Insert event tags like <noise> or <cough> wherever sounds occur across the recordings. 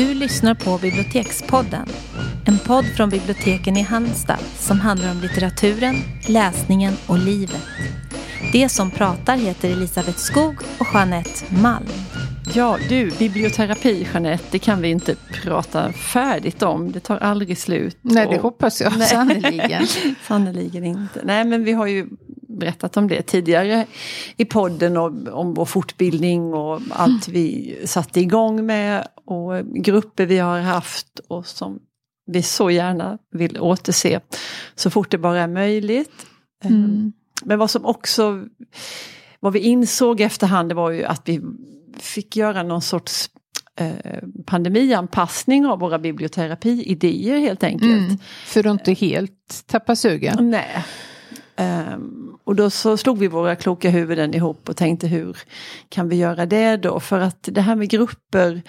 Du lyssnar på Bibliotekspodden. En podd från biblioteken i Halmstad som handlar om litteraturen, läsningen och livet. Det som pratar heter Elisabeth Skog och Jeanette Malm. Ja du, biblioterapi Jeanette, det kan vi inte prata färdigt om. Det tar aldrig slut. Nej, det och... hoppas jag sannerligen. sannerligen <laughs> inte. Nej, men vi har ju berättat om det tidigare i podden och om vår fortbildning och allt vi satte igång med och grupper vi har haft och som vi så gärna vill återse så fort det bara är möjligt. Mm. Men vad som också, vad vi insåg efterhand det var ju att vi fick göra någon sorts eh, pandemianpassning av våra biblioterapiidéer helt enkelt. Mm, för att inte helt tappa sugen. Nej. Um, och då så slog vi våra kloka huvuden ihop och tänkte hur kan vi göra det då? För att det här med grupper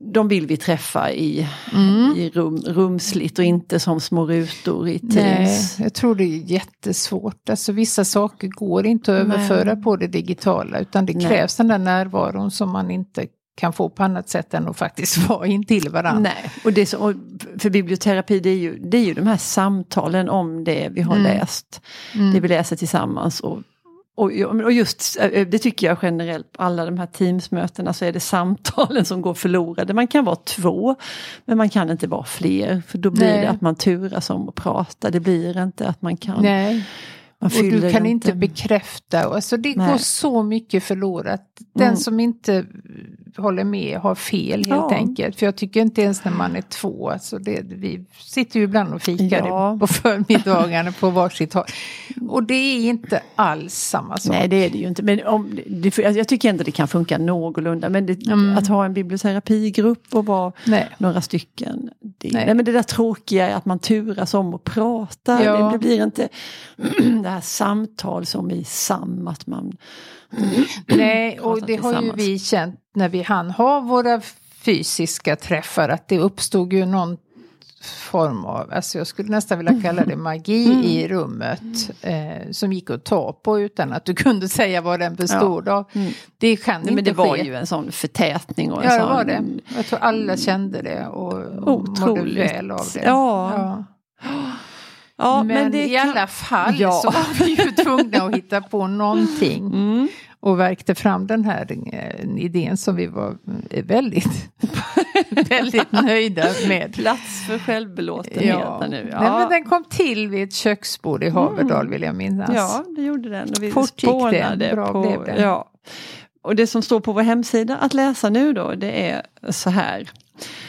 de vill vi träffa i, mm. i rum, rumsligt och inte som små rutor i Teams. Nej, jag tror det är jättesvårt. Alltså vissa saker går inte att överföra Nej. på det digitala utan det krävs Nej. den där närvaron som man inte kan få på annat sätt än att faktiskt <laughs> vara intill varandra. Nej, och, det så, och för biblioterapi det är, ju, det är ju de här samtalen om det vi har mm. läst. Mm. Det vi läser tillsammans och och, just eh, det tycker jag generellt, på alla de här teamsmötena så är det samtalen som går förlorade. Man kan vara två, men man kan inte vara fler. För då blir Nej. det att man turas om att prata, det blir inte att man kan Nej. Man och du kan inte bekräfta. Alltså det Nej. går så mycket förlorat. Den mm. som inte håller med har fel helt ja. enkelt. För jag tycker inte ens när man är två, alltså det, vi sitter ju ibland och fikar ja. <laughs> på förmiddagarna på varsitt håll. Och det är inte alls samma sak. Nej det är det ju inte. Men om, det, jag tycker ändå det kan funka någorlunda. Men det, mm. att ha en biblioterapigrupp och vara nej. några stycken. Det, nej. nej. men det där tråkiga är att man turas om att prata. Ja. Det, blir inte <clears throat> det här samtal som i SAM att man Nej, och det har ju vi känt när vi hann ha våra fysiska träffar att det uppstod ju någon form av, alltså jag skulle nästan vilja <laughs> kalla det magi mm. i rummet. Eh, som gick att ta på utan att du kunde <laughs> säga vad den bestod ja. av. Mm. Det kan Nej, inte Men det ske. var ju en sån förtätning. Och en ja, det sån... var det. Jag tror alla kände det och, och mådde väl av det. Ja. ja. Ja, men, men i alla fall ja. så var vi ju tvungna att hitta på någonting. <laughs> Mm. Och verkte fram den här eh, idén som vi var eh, väldigt, <laughs> väldigt nöjda med. Plats för självbelåtenhet ja. nu. Ja. Nej, men den kom till vid ett köksbord i Haverdal mm. vill jag minnas. Ja, det gjorde den. Och vi Fort gick det, bra på, blev det. Ja. Och det som står på vår hemsida att läsa nu då det är så här.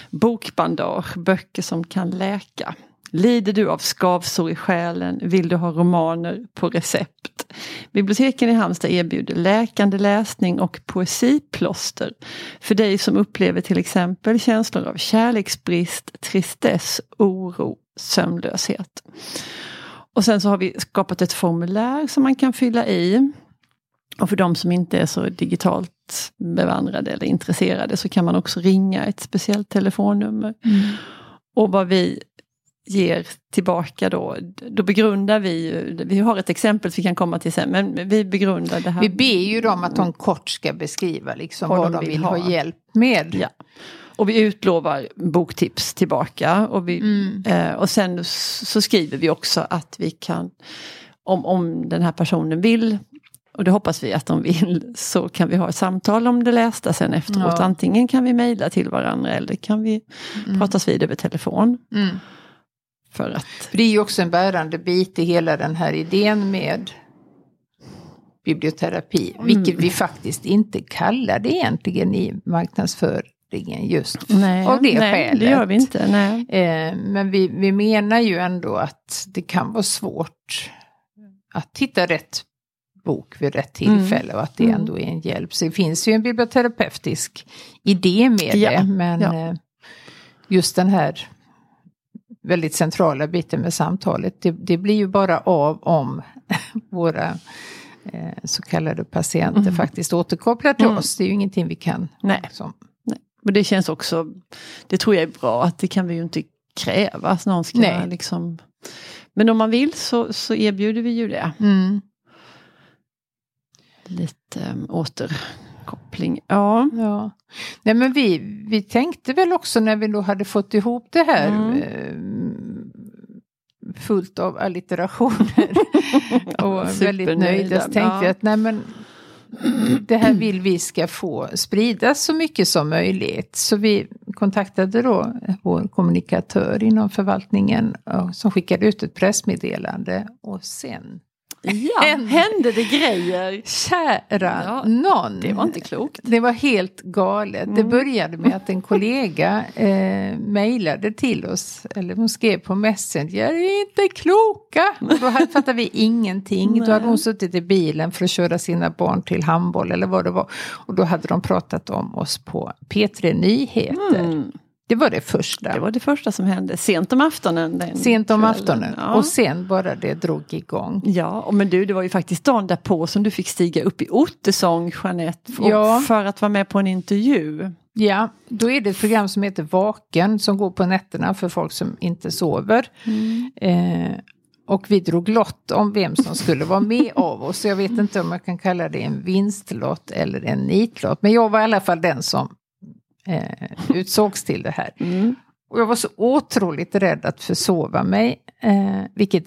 Bokbandage, böcker som kan läka. Lider du av skavsår i själen? Vill du ha romaner på recept? Biblioteken i Halmstad erbjuder läkande läsning och poesiplåster för dig som upplever till exempel känslor av kärleksbrist, tristess, oro, sömnlöshet. Och sen så har vi skapat ett formulär som man kan fylla i. Och för de som inte är så digitalt bevandrade eller intresserade så kan man också ringa ett speciellt telefonnummer. Mm. Och vad vi ger tillbaka då, då begrundar vi vi har ett exempel vi kan komma till sen, men vi begrundar det här. Vi ber ju dem att de kort ska beskriva liksom vad, vad de vill, vill ha. ha hjälp med. Ja. Och vi utlovar boktips tillbaka och, vi, mm. eh, och sen så skriver vi också att vi kan, om, om den här personen vill och det hoppas vi att de vill, så kan vi ha ett samtal om det lästa sen efteråt. Ja. Antingen kan vi mejla till varandra eller kan vi mm. pratas vid över telefon. Mm. För att... För det är ju också en bärande bit i hela den här idén med biblioterapi. Mm. Vilket vi faktiskt inte kallar det egentligen i marknadsföringen just nej, av det nej, skälet. det gör vi inte. Nej. Eh, men vi, vi menar ju ändå att det kan vara svårt att hitta rätt bok vid rätt tillfälle mm. och att det mm. ändå är en hjälp. Så det finns ju en biblioterapeutisk idé med ja. det. Men ja. Eh, just den här väldigt centrala biten med samtalet. Det, det blir ju bara av om <laughs> våra eh, så kallade patienter mm. faktiskt återkopplar till mm. oss. Det är ju ingenting vi kan. Nej. Liksom. Nej. Men det känns också, det tror jag är bra, att det kan vi ju inte kräva. Att någon ska Nej. liksom, men om man vill så, så erbjuder vi ju det. Mm. Lite um, återkoppling. Ja. ja. Nej men vi, vi tänkte väl också när vi då hade fått ihop det här Mm. Eh, fullt av allitterationer <laughs> och väldigt nöjda så tänkte ja. vi att nej men det här vill vi ska få spridas så mycket som möjligt. Så vi kontaktade då vår kommunikatör inom förvaltningen och, som skickade ut ett pressmeddelande och sen Ja, Hände. det grejer? Kära Ja, någon! Det var inte klokt. Det var helt galet. Det började med att en kollega <laughs> eh, mejlade till oss, eller hon skrev på Messenger, "Är ni inte kloka. Och då fattade vi ingenting. Då hade hon suttit i bilen för att köra sina barn till handboll eller vad det var. Och då hade de pratat om oss på P3 Nyheter. Mm. Det var det första. Det var det första som hände. Sent om aftonen. Sent om kvällen. aftonen. Ja. Och sen bara det drog igång. Ja, och men du, det var ju faktiskt dagen därpå som du fick stiga upp i Ottesång, Jeanette, och- Ja. för att vara med på en intervju. Ja, då är det ett program som heter Vaken som går på nätterna för folk som inte sover. Eh, och vi drog lott om vem som skulle vara med <laughs> av oss. Jag vet inte om jag kan kalla det en vinstlott eller en nitlott. Men jag var i alla fall den som eh, utsågs till det här. Mm. Och jag var så otroligt rädd att försova mig. Eh, vilket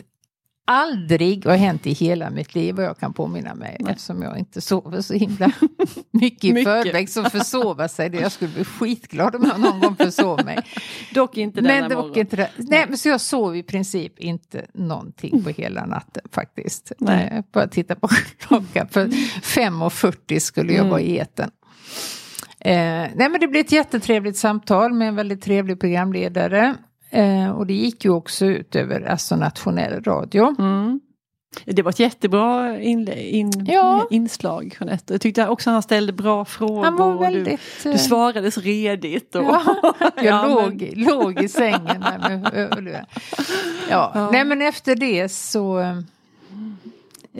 aldrig har hänt i hela mitt liv vad jag kan påminna mig. Eftersom jag inte sover så himla <laughs> mycket i förväg. Så försova sig, det jag skulle bli skitglad om jag någon gång försov mig. <laughs> Dock inte denna Men var morgon. inte det. Nej, men så jag sov i princip inte någonting på hela natten faktiskt. Nej. Eh, bara titta på <laughs> klockan. För 5.40 skulle jag vara i etern. Eh, nej men det blev ett jättetrevligt samtal med en väldigt trevlig programledare. Eh, och det gick ju också ut över alltså nationell radio. Mm. Det var ett jättebra inle- in, Ja. inslag, Jeanette. Jag tyckte också han ställde bra frågor. Han var väldigt... Du, eh, du svarade så redigt. Och, Ja, <laughs> jag Ja, men- låg, låg i sängen där med. Ja, Ja. nej men efter det så...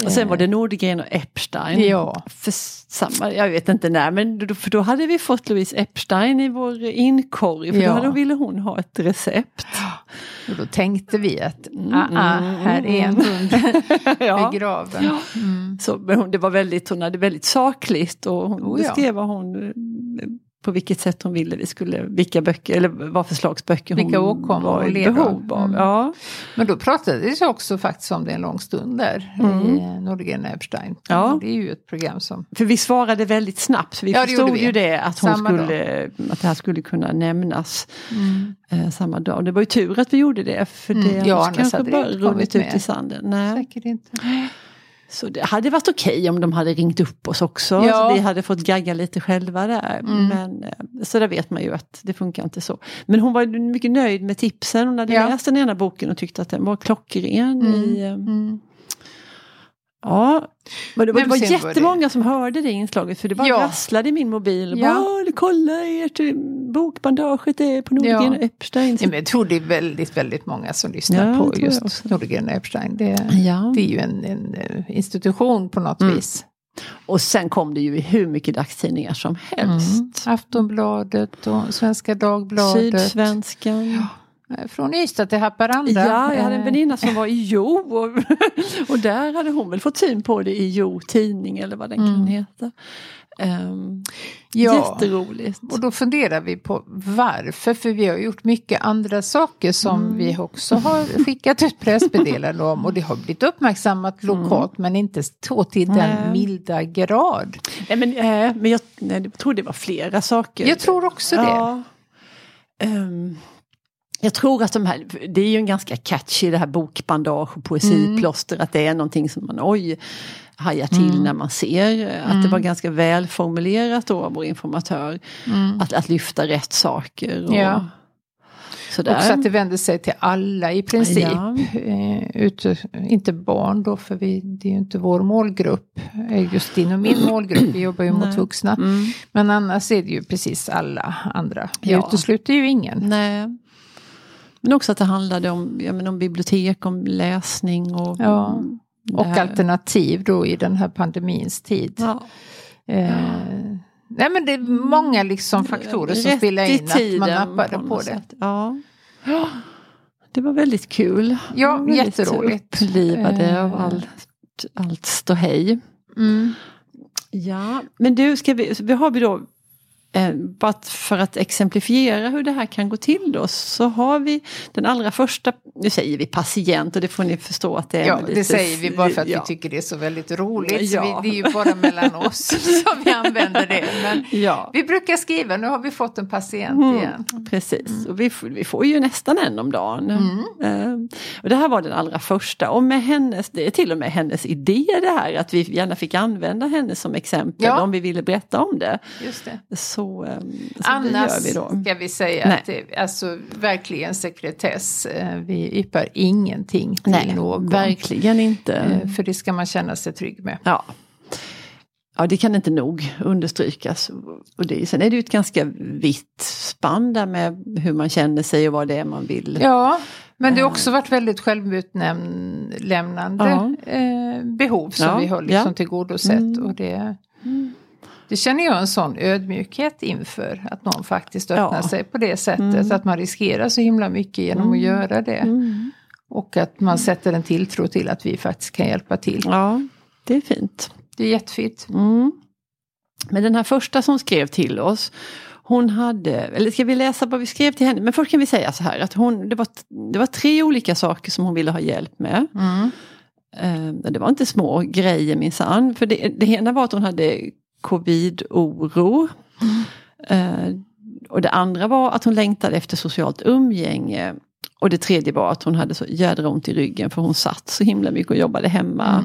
eh, och sen var det Nordgren och Epstein. Ja. För samma, jag vet inte när, men då, för då hade vi fått Louise Epstein i vår inkorg. För Ja. då ville hon ha ett recept. <gasps> Och då tänkte vi att ah, ah, här är en hund <laughs> Ja. <laughs> begraven. Mm. Så, men hon, det var väldigt, hon hade väldigt sakligt och hon Oh, ja. beskrev vad hon, eh, på vilket sätt hon ville vi skulle, vilka böcker, eller vad för slags böcker Vilka hon var i behov av. Mm. Ja. Men då pratades det också faktiskt om det en lång stund där Mm. i Nordgren Epstein. Ja. Det är ju ett program som... För vi svarade väldigt snabbt, för vi Ja, det förstod vi. ju det att, hon Samma skulle, att det här skulle kunna nämnas eh, samma dag. Och Det var ju tur att vi gjorde det, för Mm. det Ja, annars kanske det bara runnit ut i sanden. Nej. Säkert inte. Så det hade varit okej om de hade ringt upp oss också. Ja. Så vi hade fått gagga lite själva där. Mm. Men, eh, så där vet man ju att det funkar inte så. Men hon var mycket nöjd med tipsen. Hon hade Ja. läst den ena boken och tyckte att den var klockren. Mm. I, eh, Mm. Ja. Men det var, det var jättemånga som hörde det inslaget för det bara Ja. rasslade i min mobil. Och Ja. bara, kolla ert bokbandaget är på Nordgren Ja. och Epstein. Ja, men jag tror det är väldigt, väldigt många som lyssnar Ja, på det just. Nordgren Epstein. Det, Ja. det är ju en, en eh, institution på något Mm. vis. Och sen kom det ju i hur mycket dagstidningar som helst. Mm. Aftonbladet och Svenska Dagbladet. Sydsvenskan. Eh, Från Ystad till Haparanda. Ja, jag hade en Eh, väninna som var i Jo och, <laughs> och där hade hon väl fått syn på det i Jo tidning eller vad den kan Mm. heta. Um, Ja. Jätteroligt. Och då funderar vi på varför, för vi har gjort mycket andra saker som Mm. vi också har skickat ut pressmeddelanden om och det har blivit uppmärksammat lokalt men inte så till den Mm. Milda grad. Nej, men, eh, men jag, nej, jag tror det var flera saker. Jag tror också det. Ja. Ehm, jag tror att de här, det är ju en ganska catchy det här bokbandage och poesiplåster, att det är någonting som man oj hajar till när man ser. Att det var ganska välformulerat då av vår informatör. Att, att lyfta rätt saker. Och, Ja. Sådär. Också att det vänder sig till alla i princip. Ja. Eh, ute, inte barn då, för vi, det är ju inte vår målgrupp. Just din och min <clears throat> målgrupp, vi jobbar ju mot Nej. vuxna. Mm. Men annars är det ju precis alla andra. Vi Ja. utesluter ju ingen. Nej. Men också att det handlade om, jag menar, om bibliotek, om läsning och... Ja. Och alternativ då i den här pandemins tid. Ja. Eh, nej men det är många liksom faktorer som Rätt spelar in att man nappade på, något det. sätt. Ja. ja. Det var väldigt kul. Ja, väldigt jätteroligt. Upplivade Eh. av allt, allt ståhej. Mm. Ja, men du, ska vi, så vi har vi då Eh, bara för att exemplifiera hur det här kan gå till då så har vi den allra första, nu säger vi patient och det får ni förstå att det är Ja, lite, det säger vi bara för att ja. vi tycker det är så väldigt roligt. Ja. Så vi, det är ju bara mellan <laughs> oss som vi använder det. Men Ja. vi brukar skriva, nu har vi fått en patient Mm, igen. Precis, och vi, får- vi får ju nästan en om dagen. Eh, och det här var den allra första och med hennes, det är till och med hennes idé det här att vi gärna fick använda henne som exempel Ja. om vi ville berätta om det. Just det. Så, eh, så det Annars gör vi då. ska vi säga Nej. att det alltså verkligen sekretess. Eh, Vi yppar ingenting till Nej, någon. verkligen inte. Eh, För det ska man känna sig trygg med. Ja. Ja, det kan inte nog understrykas. Och det, sen är det ju ett ganska vitt spann där med hur man känner sig och vad det är man vill. Ja, men det har också varit väldigt självutlämnande Ja. eh, behov som Ja, vi har liksom ja. tillgodosett. Mm. Och det, det känner jag en sån ödmjukhet inför. Att någon faktiskt öppnar Ja. sig på det sättet. Mm. Att man riskerar så himla mycket genom att Mm. göra det. Mm. Och att man sätter en tilltro till att vi faktiskt kan hjälpa till. Ja, det är fint. Det är jättefint. Mm. Men den här första som skrev till oss, hon hade, eller ska vi läsa vad vi skrev till henne? Men först kan vi säga så här att hon, det var, det var tre olika saker som hon ville ha hjälp med. Mm. Eh, Det var inte små grejer minsann. För det, det ena var att hon hade covid-oro. Eh, Och det andra var att hon längtade efter socialt umgänge. Och det tredje var att hon hade så jädra ont i ryggen för hon satt så himla mycket och jobbade hemma.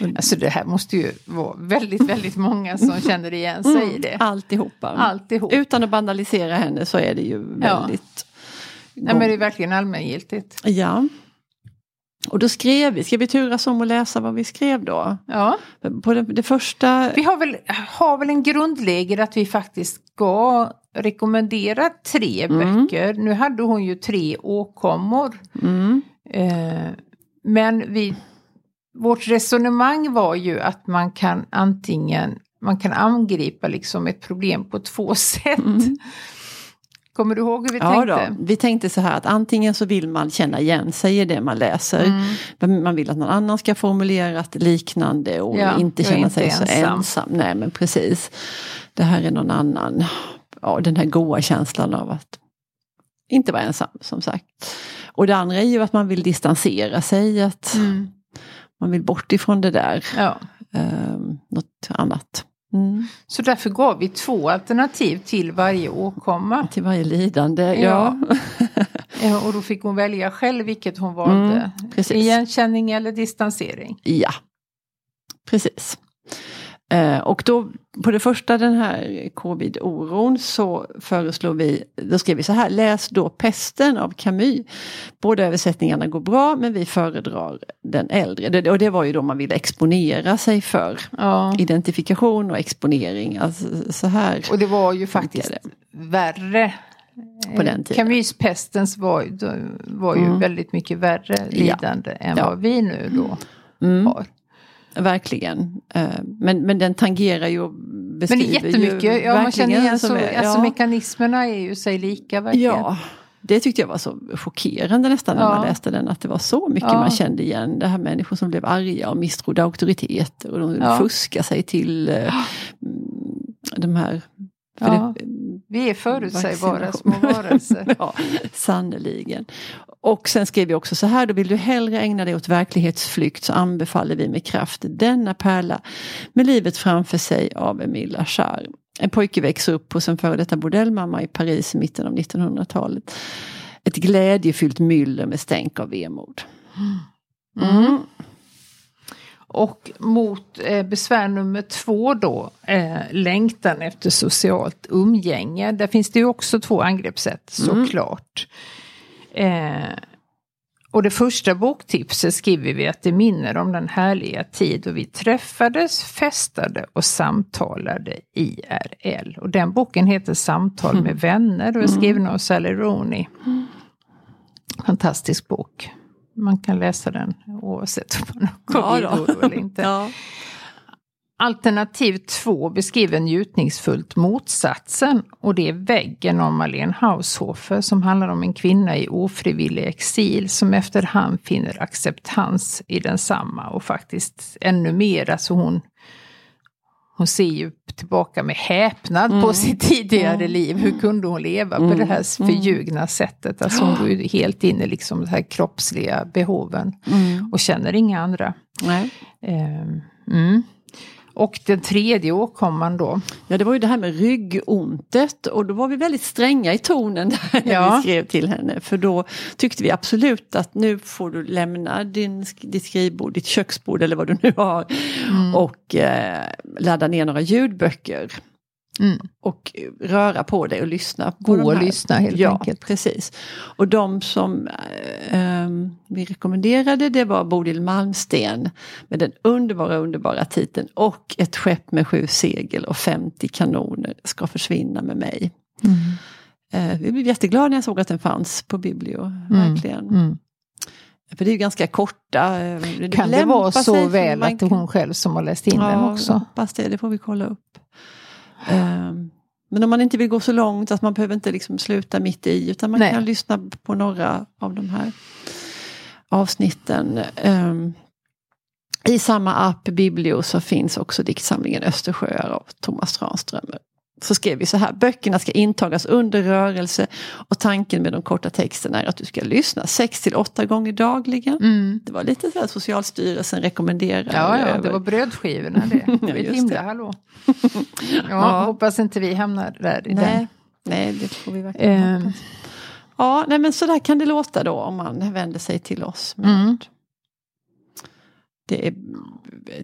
Mm. Alltså det här måste ju vara väldigt, väldigt många som känner igen sig i det. Mm. Alltihopa. Alltihop. Utan att banalisera henne så är det ju väldigt... Nej, men det är verkligen allmängiltigt. Ja. Och då skrev vi, ska vi turas om att läsa vad vi skrev då? Ja. På det, det första... Vi har väl, har väl en grundregel att vi faktiskt ska rekommendera tre Mm. böcker. Nu hade hon ju tre åkommor. Mm, Eh, men vi, vårt resonemang var ju att man kan antingen man kan angripa liksom ett problem på två sätt. Mm. Kommer du ihåg hur vi ja tänkte? då, vi tänkte så här att antingen så vill man känna igen sig i det man läser. Mm. Men Man vill att någon annan ska formulerat liknande och Ja, inte känna inte sig så ensam. ensam. Nej men precis. Det här är någon annan. Ja, den här goa känslan av att inte vara ensam som sagt. Och det andra är ju att man vill distansera sig. Att Mm. man vill bort ifrån det där. Ja. Um, något annat. Mm. Så därför gav vi två alternativ till varje åkomma. Till varje lidande. Ja, <laughs> Ja. Och då fick hon välja själv vilket hon valde. Mm, precis. Igenkänning eller distansering. Ja, precis. Eh, och då på det första den här covid-oron så föreslår vi, då skrev vi så här, läs då Pesten av Camus. Båda översättningarna går bra men vi föredrar den äldre. Det, och det var ju då man ville exponera sig för Ja. identifikation och exponering. Alltså, så här. Och det var ju faktiskt det. värre. På den tiden. Camus-pestens var, var ju Mm. väldigt mycket värre lidande än Ja. vad vi nu då Mm, har. Verkligen. Eh, men, men den tangerar ju och Men det beskriver är jättemycket, ja, man känner igen så, är- alltså ja. mekanismerna är ju sig lika verkligen. Ja, det tyckte jag var så chockerande nästan när Ja. man läste den. Att det var så mycket Ja. man kände igen. Det här människor som blev arga och misstrodde auktoriteter. Och de Ja. fuskade sig till mm, de här... Ja. det- Vi är förutsägbara små varelser. <laughs> ja, sannerligen. Och sen skrev vi också så här, då vill du hellre ägna dig åt verklighetsflykt så anbefaller vi med kraft denna pärla med livet framför sig av Emile Achard. En pojke växer upp hos en före detta bordellmamma i Paris i mitten av 1900-talet. Ett glädjefyllt myller med stänk av vemod. Mm. Och mot eh, besvär nummer två då, eh, längtan efter socialt umgänge. Där finns det ju också två angreppssätt Mm. Eh, och det första boktipset skriver vi att det minner om den härliga tid då vi träffades, festade och samtalade IRL. Och den boken heter Samtal med vänner och är skriven av Sally Rooney. Fantastisk bok. Man kan läsa den oavsett om man har Ja covid eller inte. <laughs> Ja. Alternativ två beskriver njutningsfullt motsatsen och det är Väggen av Marlene Haushofer som handlar om en kvinna i ofrivillig exil som efterhand finner acceptans i densamma och faktiskt ännu mer, alltså hon hon ser ju tillbaka med häpnad på Mm. sitt tidigare Mm. liv. Hur kunde hon leva på Mm. det här Mm. förljugna sättet? Alltså hon går ju helt in i liksom de här kroppsliga behoven Mm. och känner inga andra. Och den tredje åkomman då. Ja det var ju det här med ryggontet och då var vi väldigt stränga i tonen <laughs> där när Ja. vi skrev till henne. För då tyckte vi absolut att nu får du lämna din, ditt skrivbord, ditt köksbord eller vad du nu har. Mm. Och eh, ladda ner några ljudböcker. Mm. Och röra på dig och lyssna. Gå och lyssna helt ja, enkelt. precis. Och de som eh, ehm, vi rekommenderade det var Bodil Malmsten med den underbara, underbara titeln Och ett skepp med sju segel och 50 kanoner ska försvinna med mig. Mm. Eh, vi blev jätteglada när jag såg att den fanns på Biblio. Mm. Verkligen. Mm. För det är ju ganska korta. eh, Kan det vara så väl att det är hon själv som har läst in den Ja, också? jag hoppas det. Det får vi kolla upp. Ehm, Men om man inte vill gå så långt att man behöver inte liksom sluta mitt i utan man Nej. kan lyssna på några av de här avsnitten. Ehm, I samma app Biblio så finns också diktsamlingen Östersjöar av Thomas Tranströmer. Så skrev vi så här, böckerna ska intagas under rörelse och tanken med de korta texterna är att du ska lyssna 6 till 8 gånger dagligen. Mm. Det var lite så här Socialstyrelsen rekommenderar. Ja, ja, det var brödskivorna det. <laughs> Ja, just himla det. hallå. <laughs> Ja, Ja. hoppas inte vi hamnar där i Nej, den. nej, det får vi verkligen Ehm, hoppas. Ja, nej, men så där kan det låta då om man vänder sig till oss. med Mm. Det är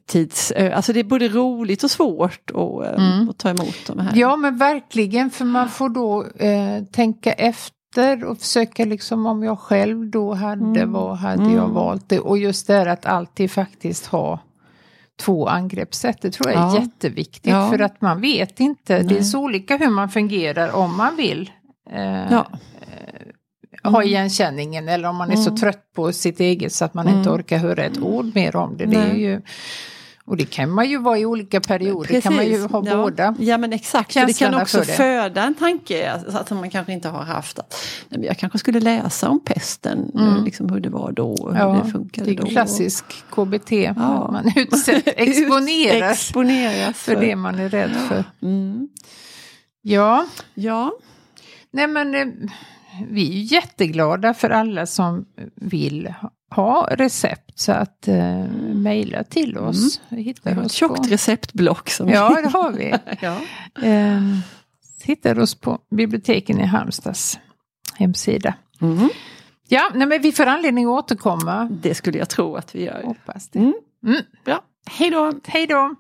tids, eh, alltså det är både roligt och svårt att, eh, Mm. att ta emot de här. Ja men verkligen för man får då eh, tänka efter och försöka liksom om jag själv då hade, Mm. vad hade jag Mm. valt det? Och just det här att alltid faktiskt ha två angreppssätt, det tror jag är Ja. jätteviktigt Ja. för att man vet inte, det är Nej. så olika hur man fungerar om man vill. Eh, Ja. Ha igenkänningen eller om man är så Mm. trött på sitt eget så att man Mm. inte orkar höra ett ord mer om det. det är ju, och det kan man ju vara i olika perioder, det kan man ju ha ja. båda. Ja men exakt, För det kan också för föda en tanke alltså, att man kanske inte har haft. Att, nej, men jag kanske skulle läsa om pesten, Mm. eh, liksom hur det var då, och Ja, hur det funkade Det är då. klassisk KBT, Ja. <laughs> man utsätt, <laughs> exponeras Exponeras för det man är rädd för. Mm. Ja, Ja, nej men eh, vi är jätteglada för alla som vill ha recept så att eh, mejla till oss. Vi vi hittar har ett oss tjockt på, receptblock. Som Ja, det har vi. <laughs> ja. Eh, hittar oss på biblioteken i Halmstads hemsida. Mm. Ja, nej, men vi får anledning att återkomma. Det skulle jag tro att vi gör. Hoppas det. Mm. Mm. Bra, hej då! Hej då!